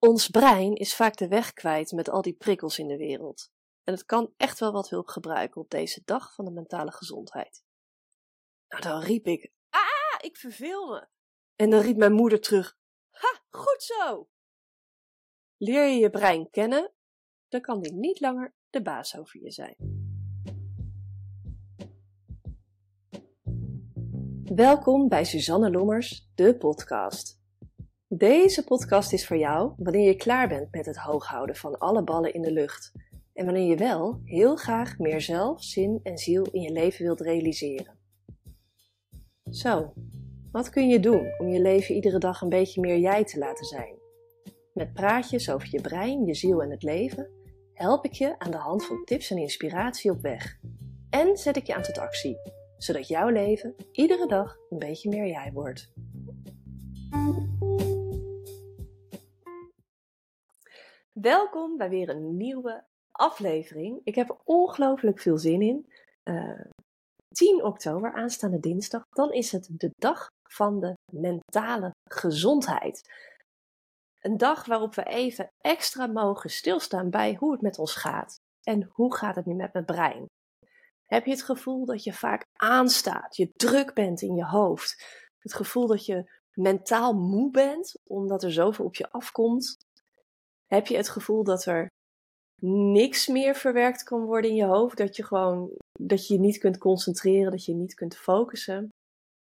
Ons brein is vaak de weg kwijt met al die prikkels in de wereld. En het kan echt wel wat hulp gebruiken op deze dag van de mentale gezondheid. Nou, dan riep ik, ah, ik verveel me. En dan riep mijn moeder terug, ha, goed zo. Leer je je brein kennen, dan kan die niet langer de baas over je zijn. Welkom bij Suzanne Lommers, de podcast. Deze podcast is voor jou wanneer je klaar bent met het hooghouden van alle ballen in de lucht. En wanneer je wel heel graag meer zelf, zin en ziel in je leven wilt realiseren. Zo, wat kun je doen om je leven iedere dag een beetje meer jij te laten zijn? Met praatjes over je brein, je ziel en het leven help ik je aan de hand van tips en inspiratie op weg. En zet ik je aan tot actie, zodat jouw leven iedere dag een beetje meer jij wordt. Welkom bij weer een nieuwe aflevering. Ik heb er ongelooflijk veel zin in. Uh, eh, 10 oktober, aanstaande dinsdag, dan is het de dag van de mentale gezondheid. Een dag waarop we even extra mogen stilstaan bij hoe het met ons gaat. En hoe gaat het nu met mijn brein? Heb je het gevoel dat je vaak aanstaat, je druk bent in je hoofd? Het gevoel dat je mentaal moe bent omdat er zoveel op je afkomt? Heb je het gevoel dat er niks meer verwerkt kan worden in je hoofd. Dat je gewoon, dat je niet kunt concentreren, dat je niet kunt focussen.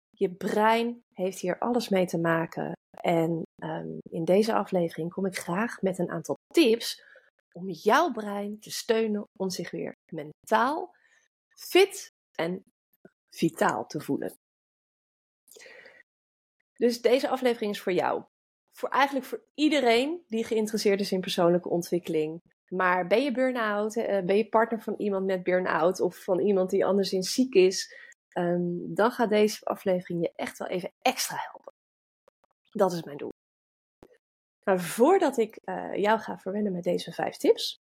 Je brein heeft hier alles mee te maken. En um, in deze aflevering kom ik graag met een aantal tips om jouw brein te steunen om zich weer mentaal fit en vitaal te voelen. Dus deze aflevering is voor jou voor eigenlijk voor iedereen die geïnteresseerd is in persoonlijke ontwikkeling. Maar ben je burn-out, eh, ben je partner van iemand met burn-out of van iemand die anderszins ziek is, ehm, dan gaat deze aflevering je echt wel even extra helpen. Dat is mijn doel. Maar voordat ik uh, jou ga verwennen met deze vijf tips,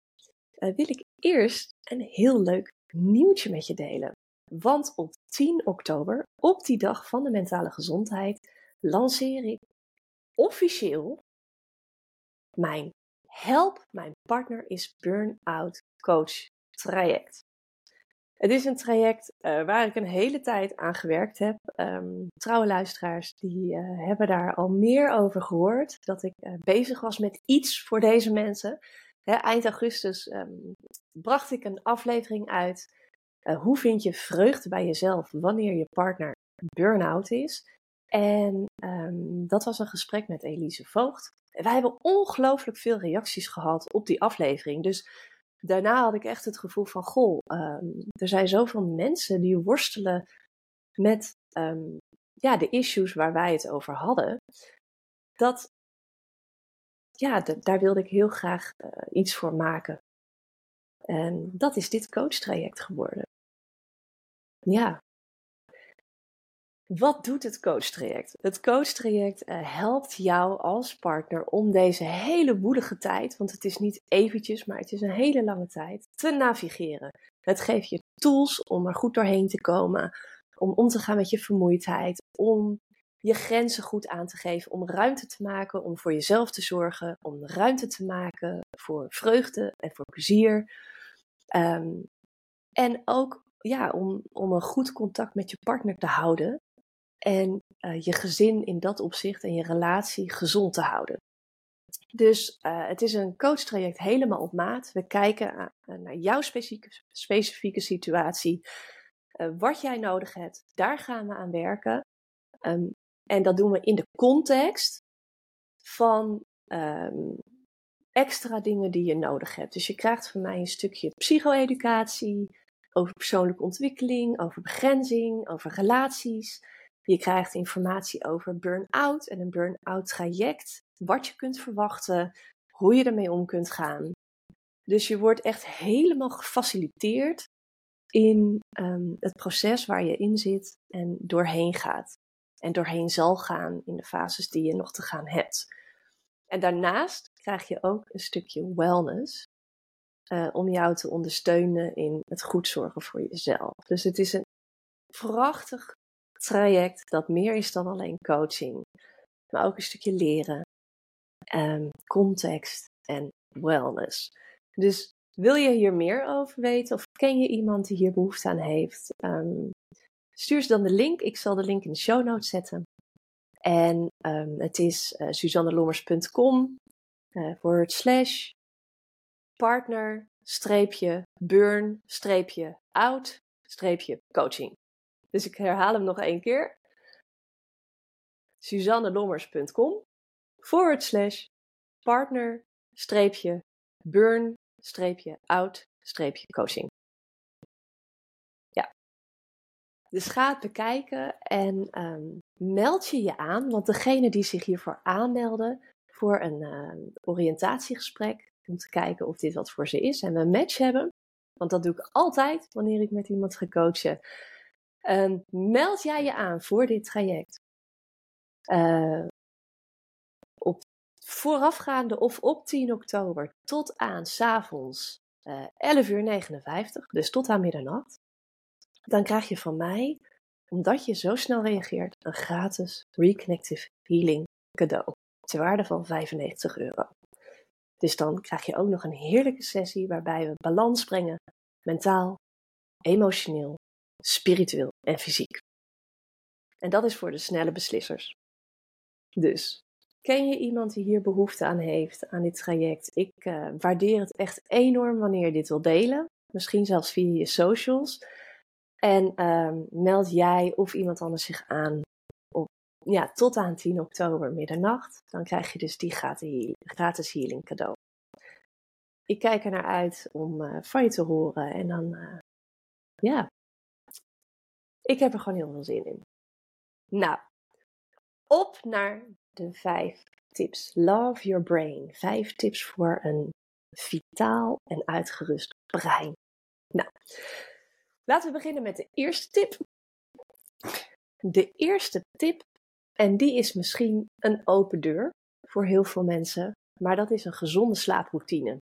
uh, wil ik eerst een heel leuk nieuwtje met je delen. Want op 10 oktober, op die dag van de mentale gezondheid, lanceer ik officieel mijn Help Mijn Partner is Burnout Coach traject. Het is een traject uh, waar ik een hele tijd aan gewerkt heb. Um, trouwe luisteraars die uh, hebben daar al meer over gehoord. Dat ik uh, bezig was met iets voor deze mensen. Eind augustus um, bracht ik een aflevering uit. hoe vind je vreugde bij jezelf wanneer je partner burn-out is? En um, dat was een gesprek met Elise Voogd. Wij hebben ongelooflijk veel reacties gehad op die aflevering. Dus daarna had ik echt het gevoel van: goh, um, er zijn zoveel mensen die worstelen met um, ja, de issues waar wij het over hadden. Dat, ja, daar wilde ik heel graag uh, iets voor maken. En dat is dit coachtraject geworden. Ja, wat doet het coachtraject? Het coachtraject uh, helpt jou als partner om deze hele woelige tijd, want het is niet eventjes, maar het is een hele lange tijd, te navigeren. Het geeft je tools om er goed doorheen te komen, om om te gaan met je vermoeidheid, om je grenzen goed aan te geven, om ruimte te maken, om voor jezelf te zorgen, om ruimte te maken voor vreugde en voor plezier. Um, en ook ja, om, om een goed contact met je partner te houden en uh, je gezin in dat opzicht en je relatie gezond te houden. Dus uh, het is een coachtraject helemaal op maat. We kijken naar jouw specifieke, specifieke situatie, wat jij nodig hebt. Daar gaan we aan werken. Um, en dat doen we in de context van um, extra dingen die je nodig hebt. Dus je krijgt van mij een stukje psycho-educatie over persoonlijke ontwikkeling, over begrenzing, over relaties. Je krijgt informatie over burn-out en een burn-out traject, wat je kunt verwachten, hoe je ermee om kunt gaan. Dus je wordt echt helemaal gefaciliteerd in um, het proces waar je in zit en doorheen gaat. En doorheen zal gaan in de fases die je nog te gaan hebt. En daarnaast krijg je ook een stukje wellness. Uh, om jou te ondersteunen in het goed zorgen voor jezelf. Dus het is een prachtig traject dat meer is dan alleen coaching, maar ook een stukje leren. context en wellness. Dus wil je hier meer over weten of ken je iemand die hier behoefte aan heeft? Um, stuur ze dan de link. Ik zal de link in de show notes zetten. En um, het is uh, suzannelommers.com uh, forward slash partner streepje burn streepje out streepje coaching. Dus ik herhaal hem nog één keer. suzannelommers.com forward slash partner streepje burn streepje out streepje coaching. Ja. Dus ga het bekijken en um, meld je je aan. Want degene die zich hiervoor aanmelden voor een uh, oriëntatiegesprek, om te kijken of dit wat voor ze is en we een match hebben. Want dat doe ik altijd wanneer ik met iemand ga coachen. Uh, meld jij je aan voor dit traject. Uh, op voorafgaande of op 10 oktober tot aan s'avonds uh, 11 uur 59, dus tot aan middernacht. Dan krijg je van mij, omdat je zo snel reageert, een gratis Reconnective Healing cadeau. Ter waarde van 95 euro. Dus dan krijg je ook nog een heerlijke sessie waarbij we balans brengen, mentaal, emotioneel, spiritueel en fysiek. En dat is voor de snelle beslissers. Dus ken je iemand die hier behoefte aan heeft, aan dit traject? Ik uh, waardeer het echt enorm wanneer je dit wil delen. Misschien zelfs via je socials. En um, meld jij of iemand anders zich aan op, ja, tot aan 10 oktober middernacht. Dan krijg je dus die gratis healing cadeau. Ik kijk er naar uit om uh, van je te horen. En dan, uh, ja, ik heb er gewoon heel veel zin in. Nou, op naar de vijf tips. Love your brain. Vijf tips voor een vitaal en uitgerust brein. Nou, laten we beginnen met de eerste tip. De eerste tip, en die is misschien een open deur voor heel veel mensen, maar dat is een gezonde slaaproutine.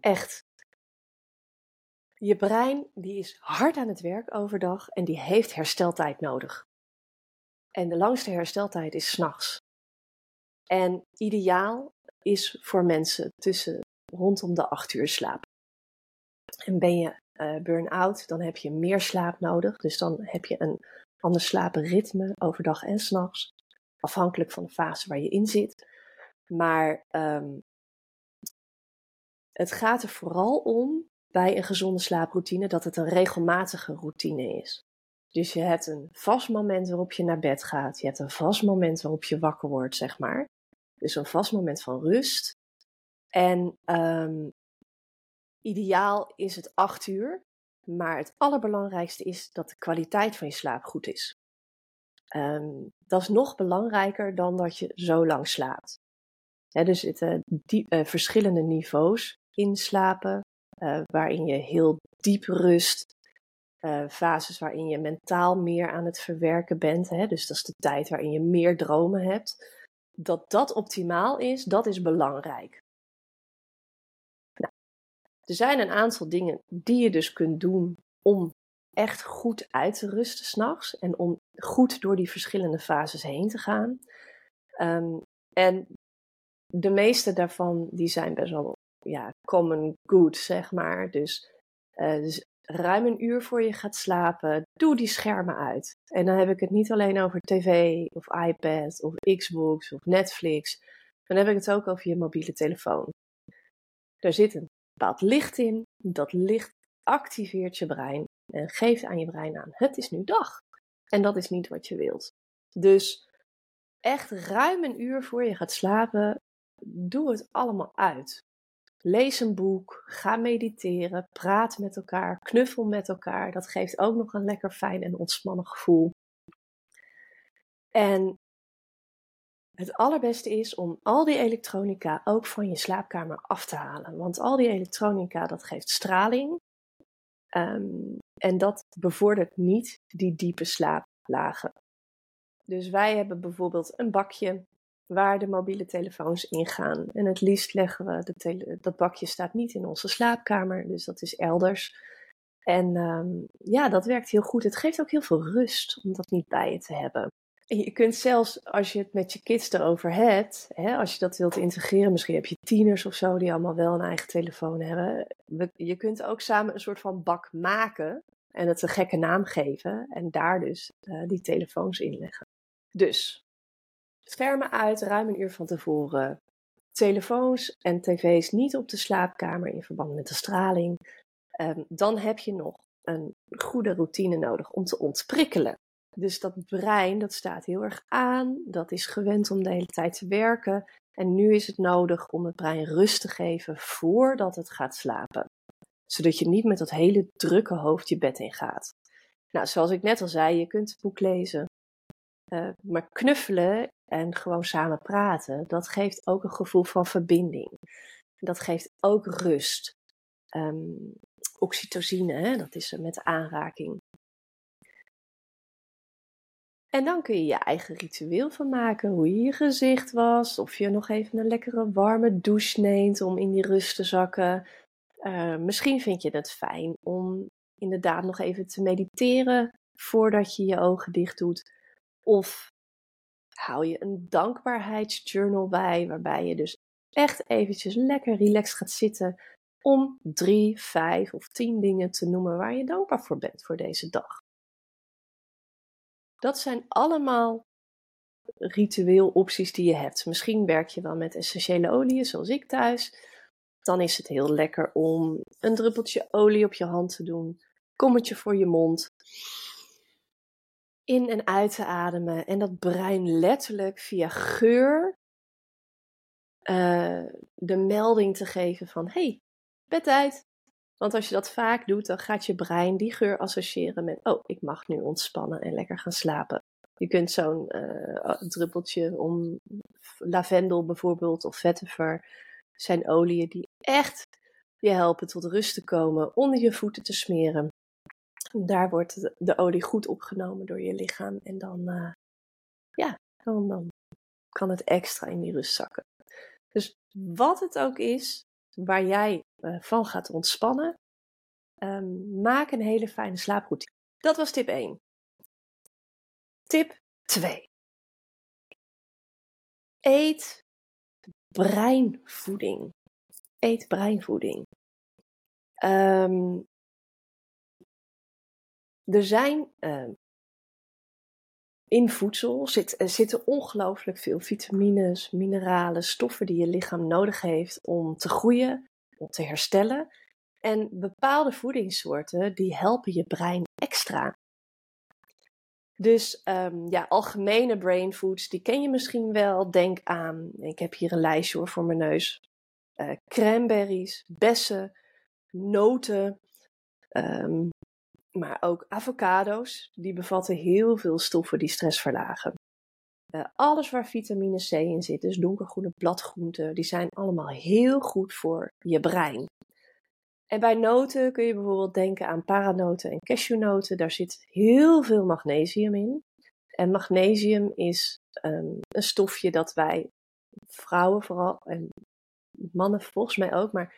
Echt. Je brein die is hard aan het werk overdag en die heeft hersteltijd nodig. En de langste hersteltijd is s'nachts. En ideaal is voor mensen tussen rondom de 8 uur slaap. En ben je uh, burn-out, dan heb je meer slaap nodig. Dus dan heb je een ander slapenritme overdag en s'nachts. Afhankelijk van de fase waar je in zit. Maar um, het gaat er vooral om bij een gezonde slaaproutine dat het een regelmatige routine is. Dus je hebt een vast moment waarop je naar bed gaat. Je hebt een vast moment waarop je wakker wordt, zeg maar. Dus een vast moment van rust. En um, ideaal is het acht uur. Maar het allerbelangrijkste is dat de kwaliteit van je slaap goed is. Um, dat is nog belangrijker dan dat je zo lang slaapt. He, er zitten die, uh, verschillende niveaus in slapen, uh, waarin je heel diep rust, uh, fases waarin je mentaal meer aan het verwerken bent. Hè? Dus dat is de tijd waarin je meer dromen hebt. Dat dat optimaal is, dat is belangrijk. Nou, er zijn een aantal dingen die je dus kunt doen om echt goed uit te rusten s'nachts. En om goed door die verschillende fases heen te gaan. Um, en de meeste daarvan die zijn best wel ja, common good, zeg maar. Dus, uh, dus ruim een uur voor je gaat slapen, doe die schermen uit. En dan heb ik het niet alleen over tv of iPad of Xbox of Netflix. Dan heb ik het ook over je mobiele telefoon. Daar zit een bepaald licht in. Dat licht activeert je brein en geeft aan je brein aan: het is nu dag. En dat is niet wat je wilt. Dus echt ruim een uur voor je gaat slapen, doe het allemaal uit. Lees een boek, ga mediteren, praat met elkaar, knuffel met elkaar. Dat geeft ook nog een lekker fijn en ontspannen gevoel. En het allerbeste is om al die elektronica ook van je slaapkamer af te halen. Want al die elektronica, dat geeft straling. Um, en dat bevordert niet die diepe slaaplagen. Dus wij hebben bijvoorbeeld een bakje waar de mobiele telefoons ingaan. En het liefst leggen we dat bakje staat niet in onze slaapkamer, dus dat is elders. En um, ja, dat werkt heel goed. Het geeft ook heel veel rust om dat niet bij je te hebben. je kunt zelfs, als je het met je kids erover hebt, hè, als je dat wilt integreren, misschien heb je tieners of zo die allemaal wel een eigen telefoon hebben. Je kunt ook samen een soort van bak maken en het een gekke naam geven en daar dus uh, die telefoons in leggen. Dus, schermen uit, ruim een uur van tevoren. Telefoons en tv's niet op de slaapkamer in verband met de straling. Um, dan heb je nog een goede routine nodig om te ontprikkelen. Dus dat brein, dat staat heel erg aan. Dat is gewend om de hele tijd te werken. En nu is het nodig om het brein rust te geven voordat het gaat slapen. Zodat je niet met dat hele drukke hoofd je bed in gaat. Nou, zoals ik net al zei, je kunt het boek lezen. Uh, maar knuffelen en gewoon samen praten, dat geeft ook een gevoel van verbinding. Dat geeft ook rust. Um, oxytocine, hè, dat is met aanraking. En dan kun je je eigen ritueel van maken. Hoe je je gezicht was. Of je nog even een lekkere warme douche neemt om in die rust te zakken. Uh, misschien vind je het fijn om inderdaad nog even te mediteren voordat je je ogen dicht doet. Of hou je een dankbaarheidsjournal bij, waarbij je dus echt eventjes lekker relaxed gaat zitten om drie, vijf of tien dingen te noemen waar je dankbaar voor bent voor deze dag. Dat zijn allemaal ritueel opties die je hebt. Misschien werk je wel met essentiële oliën, zoals ik thuis. Dan is het heel lekker om een druppeltje olie op je hand te doen, kommetje voor je mond, in en uit te ademen en dat brein letterlijk via geur uh, de melding te geven van hey, bedtijd. Want als je dat vaak doet, dan gaat je brein die geur associëren met: oh, ik mag nu ontspannen en lekker gaan slapen. Je kunt zo'n uh, druppeltje om lavendel bijvoorbeeld of vetiver zijn oliën die echt je helpen tot rust te komen, onder je voeten te smeren. Daar wordt de olie goed opgenomen door je lichaam en dan, uh, ja, dan, dan kan het extra in die rust zakken. Dus wat het ook is, waar jij uh, van gaat ontspannen, um, maak een hele fijne slaaproutine. Dat was tip 1. Tip 2. Eet breinvoeding. Eet breinvoeding. Um, er zijn uh, in voedsel zit, zitten ongelooflijk veel vitamines, mineralen, stoffen die je lichaam nodig heeft om te groeien, om te herstellen. En bepaalde voedingssoorten die helpen je brein extra. Dus um, ja, algemene brain foods, die ken je misschien wel. Denk aan, ik heb hier een lijstje hoor voor mijn neus. Uh, cranberries, bessen, noten, um, maar ook avocado's. Die bevatten heel veel stoffen die stress verlagen. Uh, alles waar vitamine C in zit, dus donkergroene bladgroenten, die zijn allemaal heel goed voor je brein. En bij noten kun je bijvoorbeeld denken aan paranoten en cashewnoten. Daar zit heel veel magnesium in. En magnesium is um, een stofje dat wij, vrouwen vooral, en mannen volgens mij ook, maar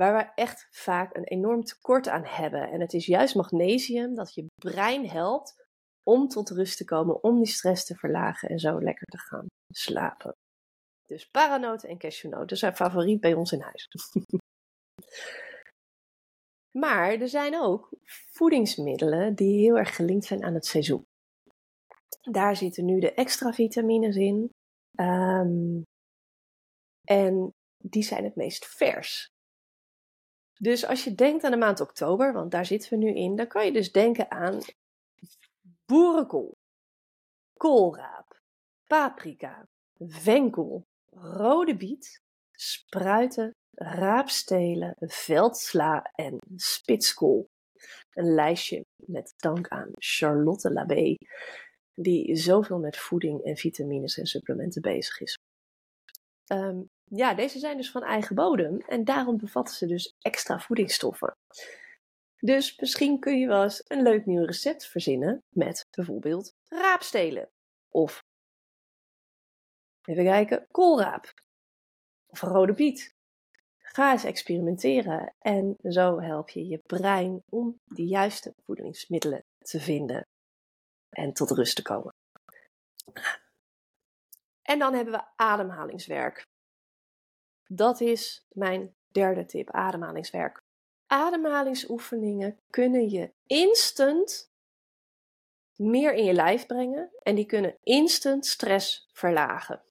waar we echt vaak een enorm tekort aan hebben. En het is juist magnesium dat je brein helpt om tot rust te komen, om die stress te verlagen en zo lekker te gaan slapen. Dus paranoten en cashewnoten zijn favoriet bij ons in huis. maar er zijn ook voedingsmiddelen die heel erg gelinkt zijn aan het seizoen. Daar zitten nu de extra vitamines in. Um, en die zijn het meest vers. Dus als je denkt aan de maand oktober, want daar zitten we nu in, dan kan je dus denken aan boerenkool, koolraap, paprika, venkel, rode biet, spruiten, raapstelen, veldsla en spitskool. Een lijstje met dank aan Charlotte Labé, die zoveel met voeding en vitamines en supplementen bezig is. Um, ja, deze zijn dus van eigen bodem en daarom bevatten ze dus extra voedingsstoffen. Dus misschien kun je wel eens een leuk nieuw recept verzinnen met bijvoorbeeld raapstelen. Of, even kijken, koolraap. Of rode biet. Ga eens experimenteren en zo help je je brein om de juiste voedingsmiddelen te vinden en tot rust te komen. En dan hebben we ademhalingswerk. Dat is mijn derde tip: ademhalingswerk. Ademhalingsoefeningen kunnen je instant meer in je lijf brengen en die kunnen instant stress verlagen.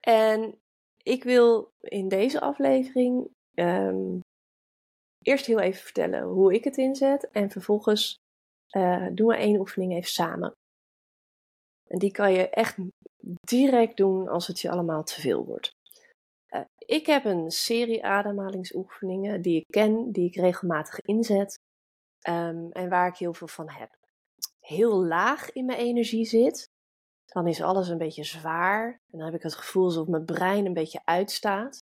En ik wil in deze aflevering um, eerst heel even vertellen hoe ik het inzet en vervolgens uh, doen we één oefening even samen. En die kan je echt direct doen als het je allemaal te veel wordt. Uh, ik heb een serie ademhalingsoefeningen die ik ken, die ik regelmatig inzet um, en waar ik heel veel van heb. Heel laag in mijn energie zit, dan is alles een beetje zwaar en dan heb ik het gevoel alsof mijn brein een beetje uitstaat.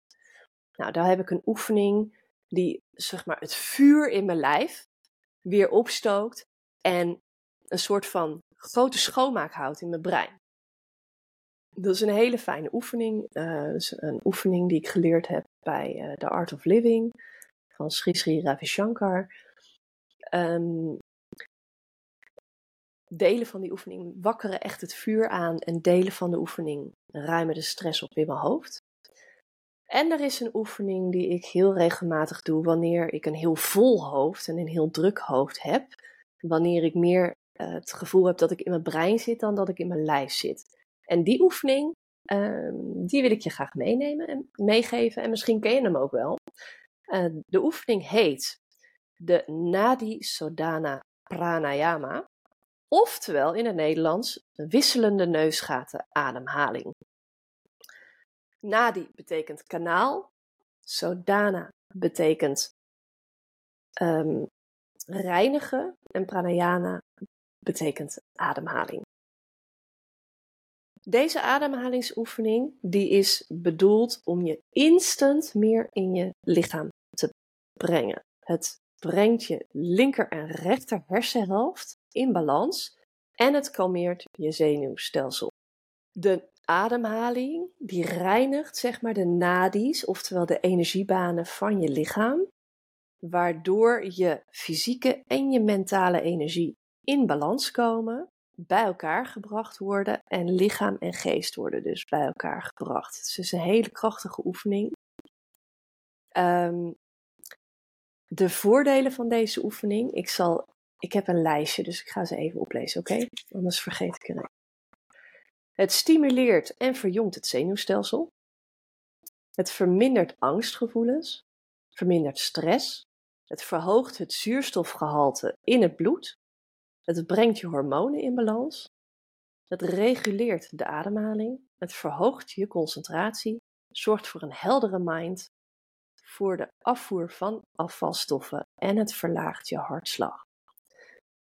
Nou, daar heb ik een oefening die zeg maar het vuur in mijn lijf weer opstookt en een soort van grote schoonmaak houdt in mijn brein. Dat is een hele fijne oefening. Is een oefening die ik geleerd heb bij uh, The Art of Living van Sri Sri Ravi Shankar. Um, delen van die oefening wakkeren echt het vuur aan en delen van de oefening ruimen de stress op in mijn hoofd. En er is een oefening die ik heel regelmatig doe wanneer ik een heel vol hoofd en een heel druk hoofd heb. Wanneer ik meer uh, het gevoel heb dat ik in mijn brein zit dan dat ik in mijn lijf zit. En die oefening, uh, die wil ik je graag meenemen en meegeven. En misschien ken je hem ook wel. Uh, de oefening heet de Nadi Sodana Pranayama. Oftewel in het Nederlands wisselende neusgaten ademhaling. Nadi betekent kanaal. Sodana betekent um, reinigen. En pranayama betekent ademhaling. Deze ademhalingsoefening die is bedoeld om je instant meer in je lichaam te brengen. Het brengt je linker en rechter hersenhelft in balans en het kalmeert je zenuwstelsel. De ademhaling die reinigt zeg maar de nadis, oftewel de energiebanen van je lichaam, waardoor je fysieke en je mentale energie in balans komen, bij elkaar gebracht worden en lichaam en geest worden dus bij elkaar gebracht. Het is dus een hele krachtige oefening. Um, de voordelen van deze oefening, ik zal, ik heb een lijstje, dus ik ga ze even oplezen, oké? Anders vergeet ik het. Het stimuleert en verjongt het zenuwstelsel. Het vermindert angstgevoelens, vermindert stress. Het verhoogt het zuurstofgehalte in het bloed. Het brengt je hormonen in balans. Het reguleert de ademhaling. Het verhoogt je concentratie. Zorgt voor een heldere mind voor de afvoer van afvalstoffen en het verlaagt je hartslag.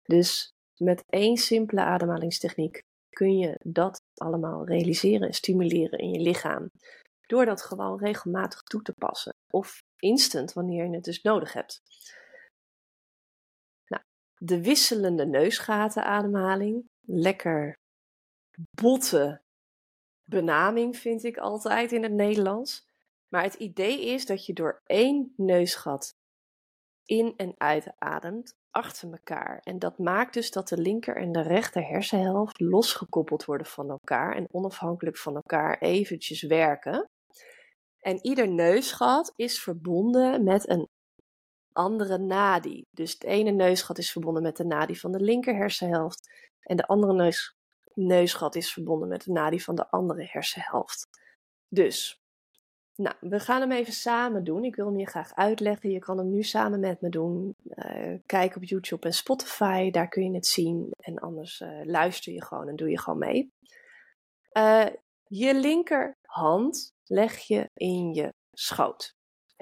Dus met één simpele ademhalingstechniek kun je dat allemaal realiseren en stimuleren in je lichaam. Door dat gewoon regelmatig toe te passen. Of instant wanneer je het dus nodig hebt. De wisselende neusgatenademhaling. Lekker botte benaming vind ik altijd in het Nederlands. Maar het idee is dat je door één neusgat in en uitademt achter elkaar. En dat maakt dus dat de linker en de rechter hersenhelft losgekoppeld worden van elkaar en onafhankelijk van elkaar eventjes werken. En ieder neusgat is verbonden met een andere nadi. Dus het ene neusgat is verbonden met de nadi van de linker hersenhelft en de andere neus, neusgat is verbonden met de nadi van de andere hersenhelft. Dus nou, we gaan hem even samen doen. Ik wil hem je graag uitleggen. Je kan hem nu samen met me doen. Uh, kijk op YouTube en Spotify, daar kun je het zien. En anders uh, luister je gewoon en doe je gewoon mee. Uh, je linkerhand leg je in je schoot.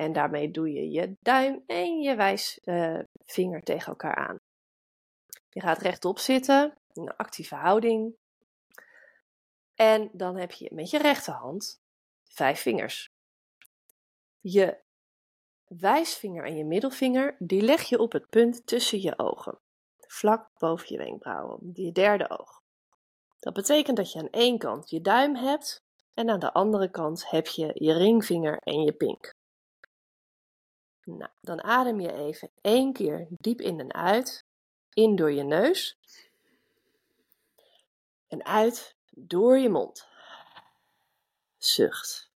En daarmee doe je je duim en je wijsvinger tegen elkaar aan. Je gaat rechtop zitten, in een actieve houding. En dan heb je met je rechterhand vijf vingers. Je wijsvinger en je middelvinger, die leg je op het punt tussen je ogen, vlak boven je wenkbrauwen, je derde oog. Dat betekent dat je aan één kant je duim hebt en aan de andere kant heb je je ringvinger en je pink. Nou, dan adem je even één keer diep in en uit, in door je neus En uit door je mond. Zucht.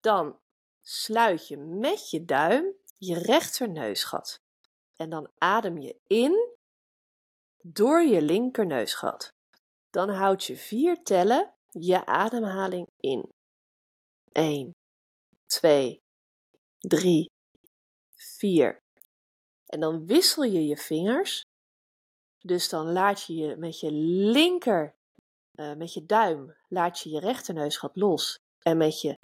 Dan sluit je met je duim je rechterneusgat. En dan adem je in door je linkerneusgat. Dan houd je vier tellen je ademhaling in. 1, 2, 3, 4. En dan wissel je je vingers. Dus dan laat je je met je linker, uh, met je duim, laat je je rechterneusgat los. En met je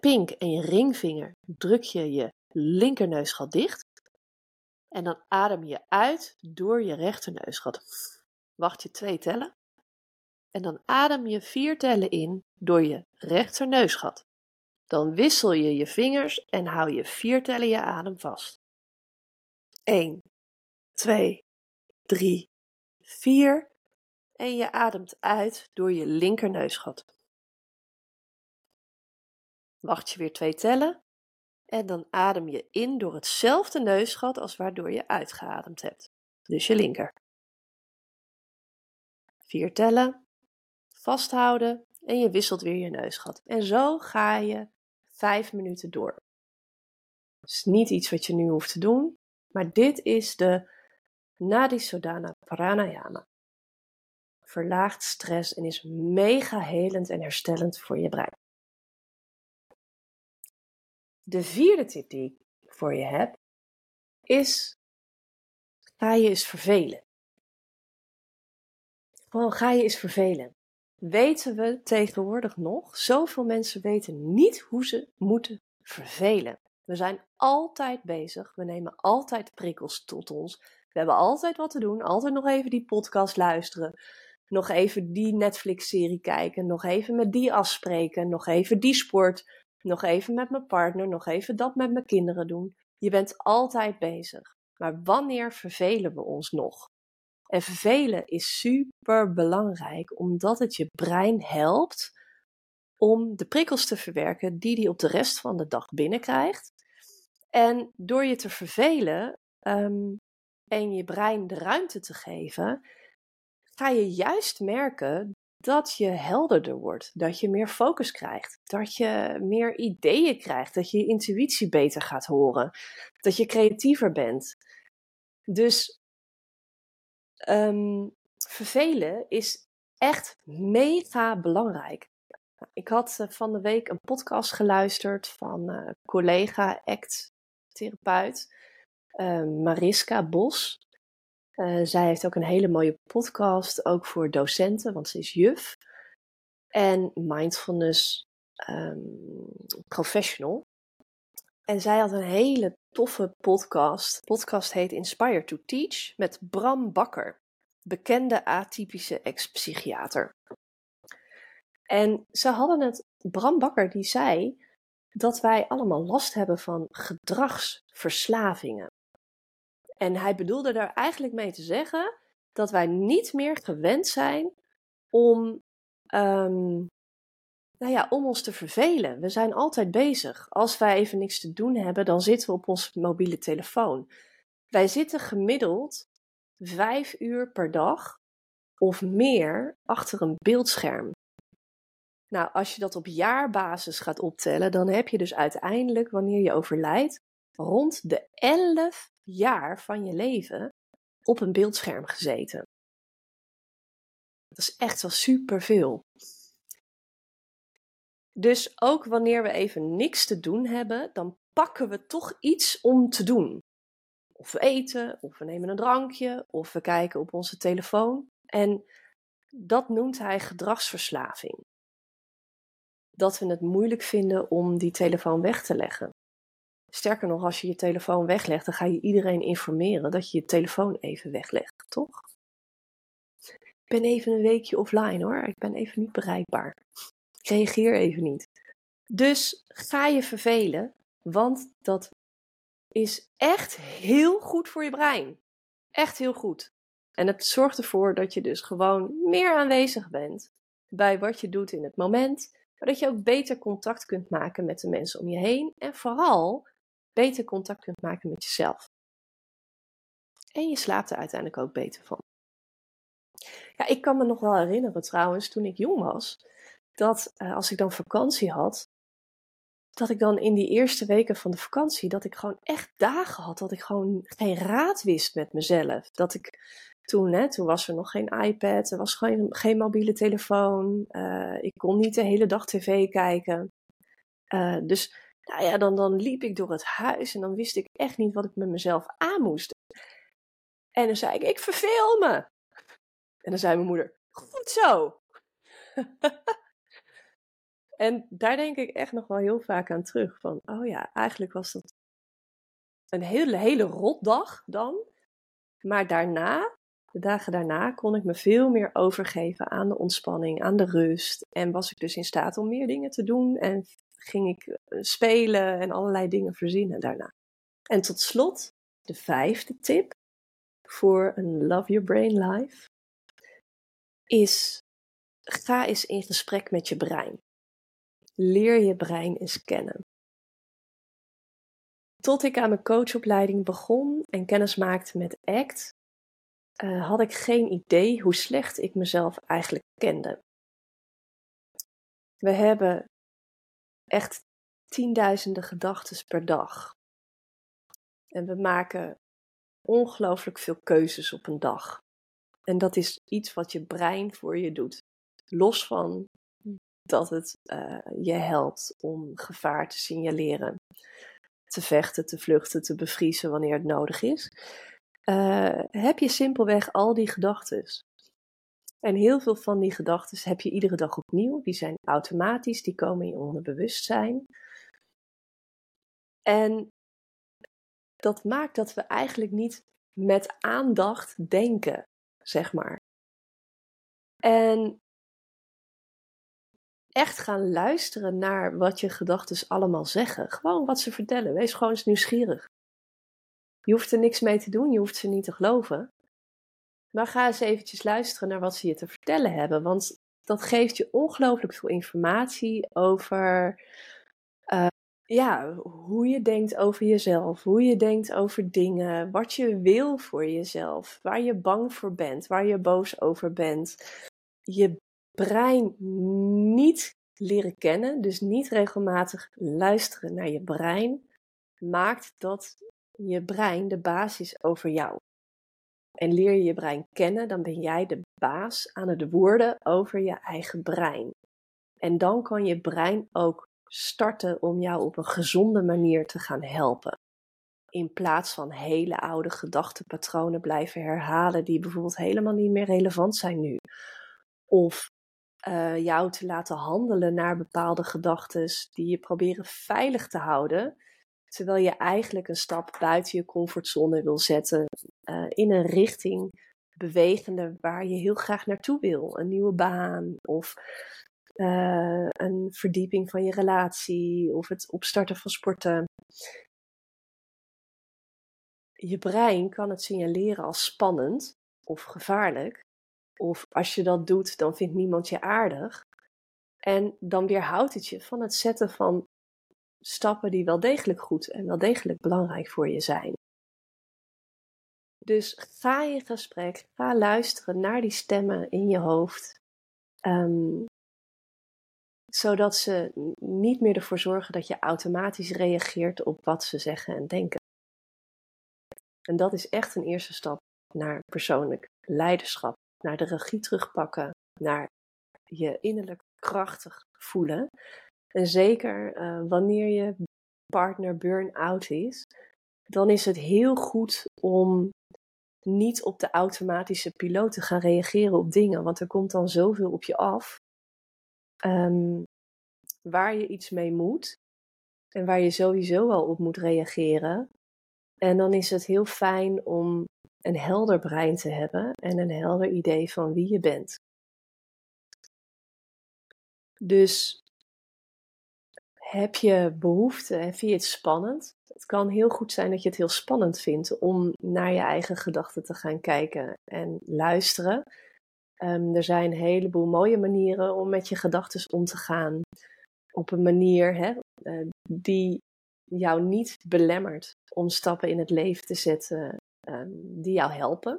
pink en je ringvinger druk je je linkerneusgat dicht. En dan adem je uit door je rechterneusgat. Wacht je twee tellen. En dan adem je vier tellen in door je rechterneusgat. Dan wissel je je vingers en hou je vier tellen je adem vast. 1, 2, 3, 4. En je ademt uit door je linkerneusgat. Wacht je weer twee tellen. En dan adem je in door hetzelfde neusgat als waardoor je uitgeademd hebt. Dus je linker. Vier tellen. Vasthouden. En je wisselt weer je neusgat. En zo ga je vijf minuten door. Het is niet iets wat je nu hoeft te doen. Maar dit is de Nadi Sodhana Pranayama. Verlaagt stress en is mega helend en herstellend voor je brein. De vierde tip die ik voor je heb is: ga je eens vervelen. Gewoon ga je eens vervelen. Weten we tegenwoordig nog? Zoveel mensen weten niet hoe ze moeten vervelen. We zijn altijd bezig. We nemen altijd prikkels tot ons. We hebben altijd wat te doen. Altijd nog even die podcast luisteren. Nog even die Netflix-serie kijken. Nog even met die afspreken. Nog even die sport. Nog even met mijn partner. Nog even dat met mijn kinderen doen. Je bent altijd bezig. Maar wanneer vervelen we ons nog? En vervelen is super belangrijk omdat het je brein helpt om de prikkels te verwerken die hij op de rest van de dag binnenkrijgt. En door je te vervelen ehm, en je brein de ruimte te geven, ga je juist merken dat je helderder wordt, dat je meer focus krijgt, dat je meer ideeën krijgt, dat je je intuïtie beter gaat horen, dat je creatiever bent. Dus um, vervelen is echt mega belangrijk. Ik had eh, van de week een podcast geluisterd van uh, collega act therapeut, uh, Mariska Bos. Uh, zij heeft ook een hele mooie podcast, ook voor docenten, want ze is juf. En mindfulness um, professional. En zij had een hele toffe podcast. De podcast heet Inspire to Teach met Bram Bakker, bekende atypische ex-psychiater. En ze hadden het, Bram Bakker die zei dat wij allemaal last hebben van gedragsverslavingen. En hij bedoelde daar eigenlijk mee te zeggen dat wij niet meer gewend zijn om, um, nou ja, om ons te vervelen. We zijn altijd bezig. Als wij even niks te doen hebben, dan zitten we op onze mobiele telefoon. Wij zitten gemiddeld vijf uur per dag of meer achter een beeldscherm. Nou, als je dat op jaarbasis gaat optellen, dan heb je dus uiteindelijk, wanneer je overlijdt, rond de 11 jaar van je leven op een beeldscherm gezeten. Dat is echt wel superveel. Dus ook wanneer we even niks te doen hebben, dan pakken we toch iets om te doen. Of we eten, of we nemen een drankje, of we kijken op onze telefoon. En dat noemt hij gedragsverslaving dat we het moeilijk vinden om die telefoon weg te leggen. Sterker nog, als je je telefoon weglegt, dan ga je iedereen informeren dat je je telefoon even weglegt, toch? Ik ben even een weekje offline hoor, ik ben even niet bereikbaar. Reageer even niet. Dus ga je vervelen, want dat is echt heel goed voor je brein. Echt heel goed. En het zorgt ervoor dat je dus gewoon meer aanwezig bent bij wat je doet in het moment dat je ook beter contact kunt maken met de mensen om je heen en vooral beter contact kunt maken met jezelf. En je slaapt er uiteindelijk ook beter van. Ja, ik kan me nog wel herinneren trouwens, toen ik jong was, dat uh, als ik dan vakantie had, dat ik dan in die eerste weken van de vakantie, dat ik gewoon echt dagen had dat ik gewoon geen raad wist met mezelf. Dat ik toen, hè, toen was er nog geen iPad, er was geen, geen mobiele telefoon, uh, ik kon niet de hele dag tv kijken. Uh, dus nou ja, dan, dan liep ik door het huis en dan wist ik echt niet wat ik met mezelf aan moest. En dan zei ik, ik verveel me. En dan zei mijn moeder, goed zo. en daar denk ik echt nog wel heel vaak aan terug. Van, oh ja, eigenlijk was dat een hele, hele rotdag dan. Maar daarna, de dagen daarna, kon ik me veel meer overgeven aan de ontspanning, aan de rust. En was ik dus in staat om meer dingen te doen. En ging ik eh, spelen en allerlei dingen verzinnen daarna. En tot slot, de vijfde tip voor een Love Your Brain Life is: ga eens in gesprek met je brein. Leer je brein eens kennen. Tot ik aan mijn coachopleiding begon en kennis maakte met ACT, uh, had ik geen idee hoe slecht ik mezelf eigenlijk kende. We hebben echt tienduizenden gedachten per dag. En we maken ongelooflijk veel keuzes op een dag. En dat is iets wat je brein voor je doet. Los van dat het uh, je helpt om gevaar te signaleren, te vechten, te vluchten, te bevriezen wanneer het nodig is. Uh, heb je simpelweg al die gedachten. En heel veel van die gedachten heb je iedere dag opnieuw. Die zijn automatisch, die komen in je onderbewustzijn. En dat maakt dat we eigenlijk niet met aandacht denken, zeg maar. En echt gaan luisteren naar wat je gedachten allemaal zeggen. Gewoon wat ze vertellen. Wees gewoon eens nieuwsgierig. Je hoeft er niks mee te doen, je hoeft ze niet te geloven. Maar ga eens eventjes luisteren naar wat ze je te vertellen hebben. Want dat geeft je ongelooflijk veel informatie over uh, ja, hoe je denkt over jezelf, hoe je denkt over dingen, wat je wil voor jezelf, waar je bang voor bent, waar je boos over bent. Je brein niet leren kennen, dus niet regelmatig luisteren naar je brein, maakt dat je brein de basis over jou en leer je je brein kennen, dan ben jij de baas aan het woorden over je eigen brein. En dan kan je brein ook starten om jou op een gezonde manier te gaan helpen. In plaats van hele oude gedachtenpatronen blijven herhalen die bijvoorbeeld helemaal niet meer relevant zijn nu. Of uh, jou te laten handelen naar bepaalde gedachten die je proberen veilig te houden, Terwijl je eigenlijk een stap buiten je comfortzone wil zetten uh, in een richting bewegende waar je heel graag naartoe wil. Een nieuwe baan of uh, een verdieping van je relatie of het opstarten van sporten. Je brein kan het signaleren als spannend of gevaarlijk. Of als je dat doet, dan vindt niemand je aardig. En dan weerhoudt het je van het zetten van stappen die wel degelijk goed en wel degelijk belangrijk voor je zijn. Dus ga in gesprek, ga luisteren naar die stemmen in je hoofd, um, zodat ze niet meer ervoor zorgen dat je automatisch reageert op wat ze zeggen en denken. En dat is echt een eerste stap naar persoonlijk leiderschap, naar de regie terugpakken, naar je innerlijk krachtig voelen. En zeker uh, wanneer je partner burn-out is, dan is het heel goed om niet op de automatische piloot te gaan reageren op dingen, want er komt dan zoveel op je af um, waar je iets mee moet en waar je sowieso wel op moet reageren. En dan is het heel fijn om een helder brein te hebben en een helder idee van wie je bent. Dus heb je behoefte en vind je het spannend? Het kan heel goed zijn dat je het heel spannend vindt om naar je eigen gedachten te gaan kijken en luisteren. Um, er zijn een heleboel mooie manieren om met je gedachten om te gaan. Op een manier hè, uh, die jou niet belemmert om stappen in het leven te zetten die jou helpen.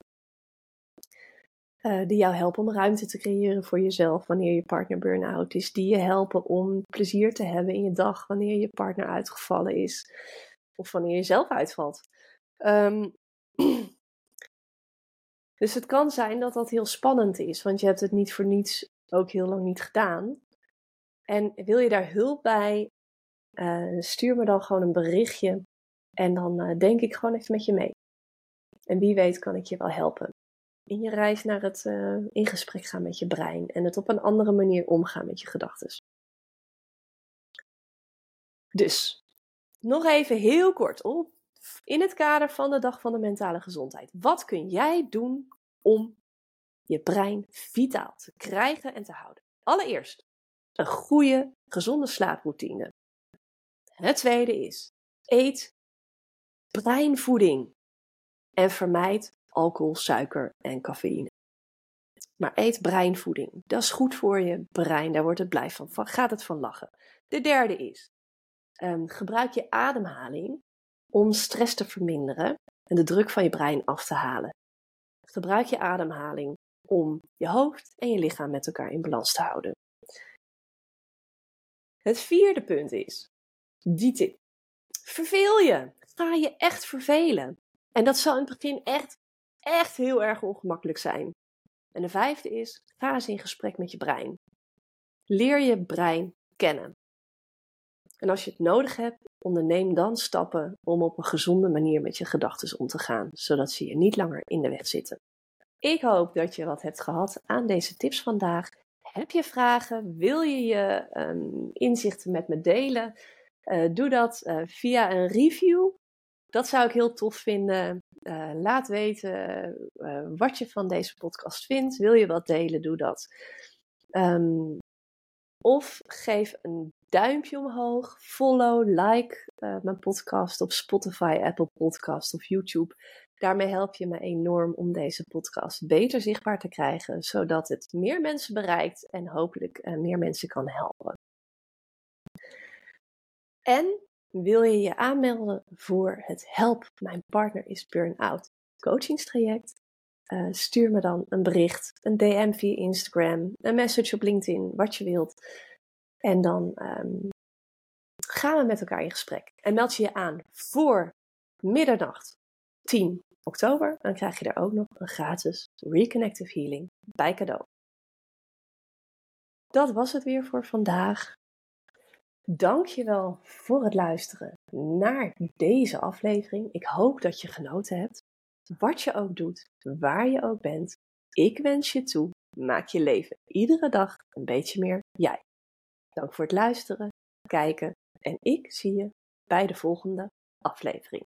Uh, die jou helpen om ruimte te creëren voor jezelf wanneer je partner burn-out is. Die je helpen om plezier te hebben in je dag wanneer je partner uitgevallen is. Of wanneer je zelf uitvalt. Um, dus het kan zijn dat dat heel spannend is, want je hebt het niet voor niets ook heel lang niet gedaan. En wil je daar hulp bij, uh, stuur me dan gewoon een berichtje en dan uh, denk ik gewoon even met je mee. En wie weet kan ik je wel helpen. In je reis naar het uh, in gesprek gaan met je brein en het op een andere manier omgaan met je gedachten. Dus, nog even heel kort op. In het kader van de Dag van de Mentale Gezondheid. Wat kun jij doen om je brein vitaal te krijgen en te houden? Allereerst, een goede, gezonde slaaproutine. Het tweede is, eet breinvoeding en vermijd alcohol, suiker en cafeïne. Maar eet breinvoeding. Dat is goed voor je brein. Daar wordt het blij van. Gaat het van lachen. De derde is: um, gebruik je ademhaling om stress te verminderen en de druk van je brein af te halen. Gebruik je ademhaling om je hoofd en je lichaam met elkaar in balans te houden. Het vierde punt is, die tip. Verveel je. Ga je echt vervelen. En dat zal in het begin echt, echt heel erg ongemakkelijk zijn. En de vijfde is, ga eens in gesprek met je brein. Leer je brein kennen. En als je het nodig hebt, onderneem dan stappen om op een gezonde manier met je gedachten om te gaan, zodat ze je niet langer in de weg zitten. Ik hoop dat je wat hebt gehad aan deze tips vandaag. Heb je vragen? Wil je je um, inzichten met me delen? Uh, doe dat uh, via een review. Dat zou ik heel tof vinden. Uh, laat weten wat je van deze podcast vindt. Wil je wat delen? Doe dat. Um, of geef een duimpje omhoog, follow, like mijn podcast op Spotify, Apple Podcast of YouTube. Daarmee help je me enorm om deze podcast beter zichtbaar te krijgen, zodat het meer mensen bereikt en hopelijk meer mensen kan helpen. En wil je je aanmelden voor het Help Mijn Partner is Burn-out coachingstraject? Uh, stuur me dan een bericht, een DM via Instagram, een message op LinkedIn, wat je wilt. En dan um, gaan we met elkaar in gesprek. En meld je je aan voor middernacht 10 oktober, dan krijg je er ook nog een gratis Reconnective Healing bij cadeau. Dat was het weer voor vandaag. Dankjewel voor het luisteren naar deze aflevering. Ik hoop dat je genoten hebt. Wat je ook doet, waar je ook bent, ik wens je toe. Maak je leven iedere dag een beetje meer jij. Dank voor het luisteren, kijken en ik zie je bij de volgende aflevering.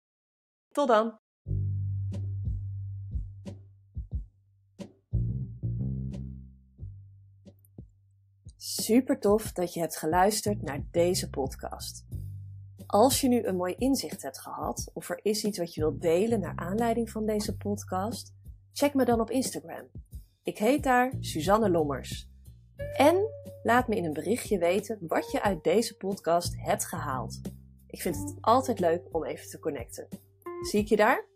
Tot dan! Super tof dat je hebt geluisterd naar deze podcast. Als je nu een mooi inzicht hebt gehad of er is iets wat je wilt delen naar aanleiding van deze podcast, check me dan op Instagram. Ik heet daar Suzanne Lommers. En laat me in een berichtje weten wat je uit deze podcast hebt gehaald. Ik vind het altijd leuk om even te connecten. Zie ik je daar?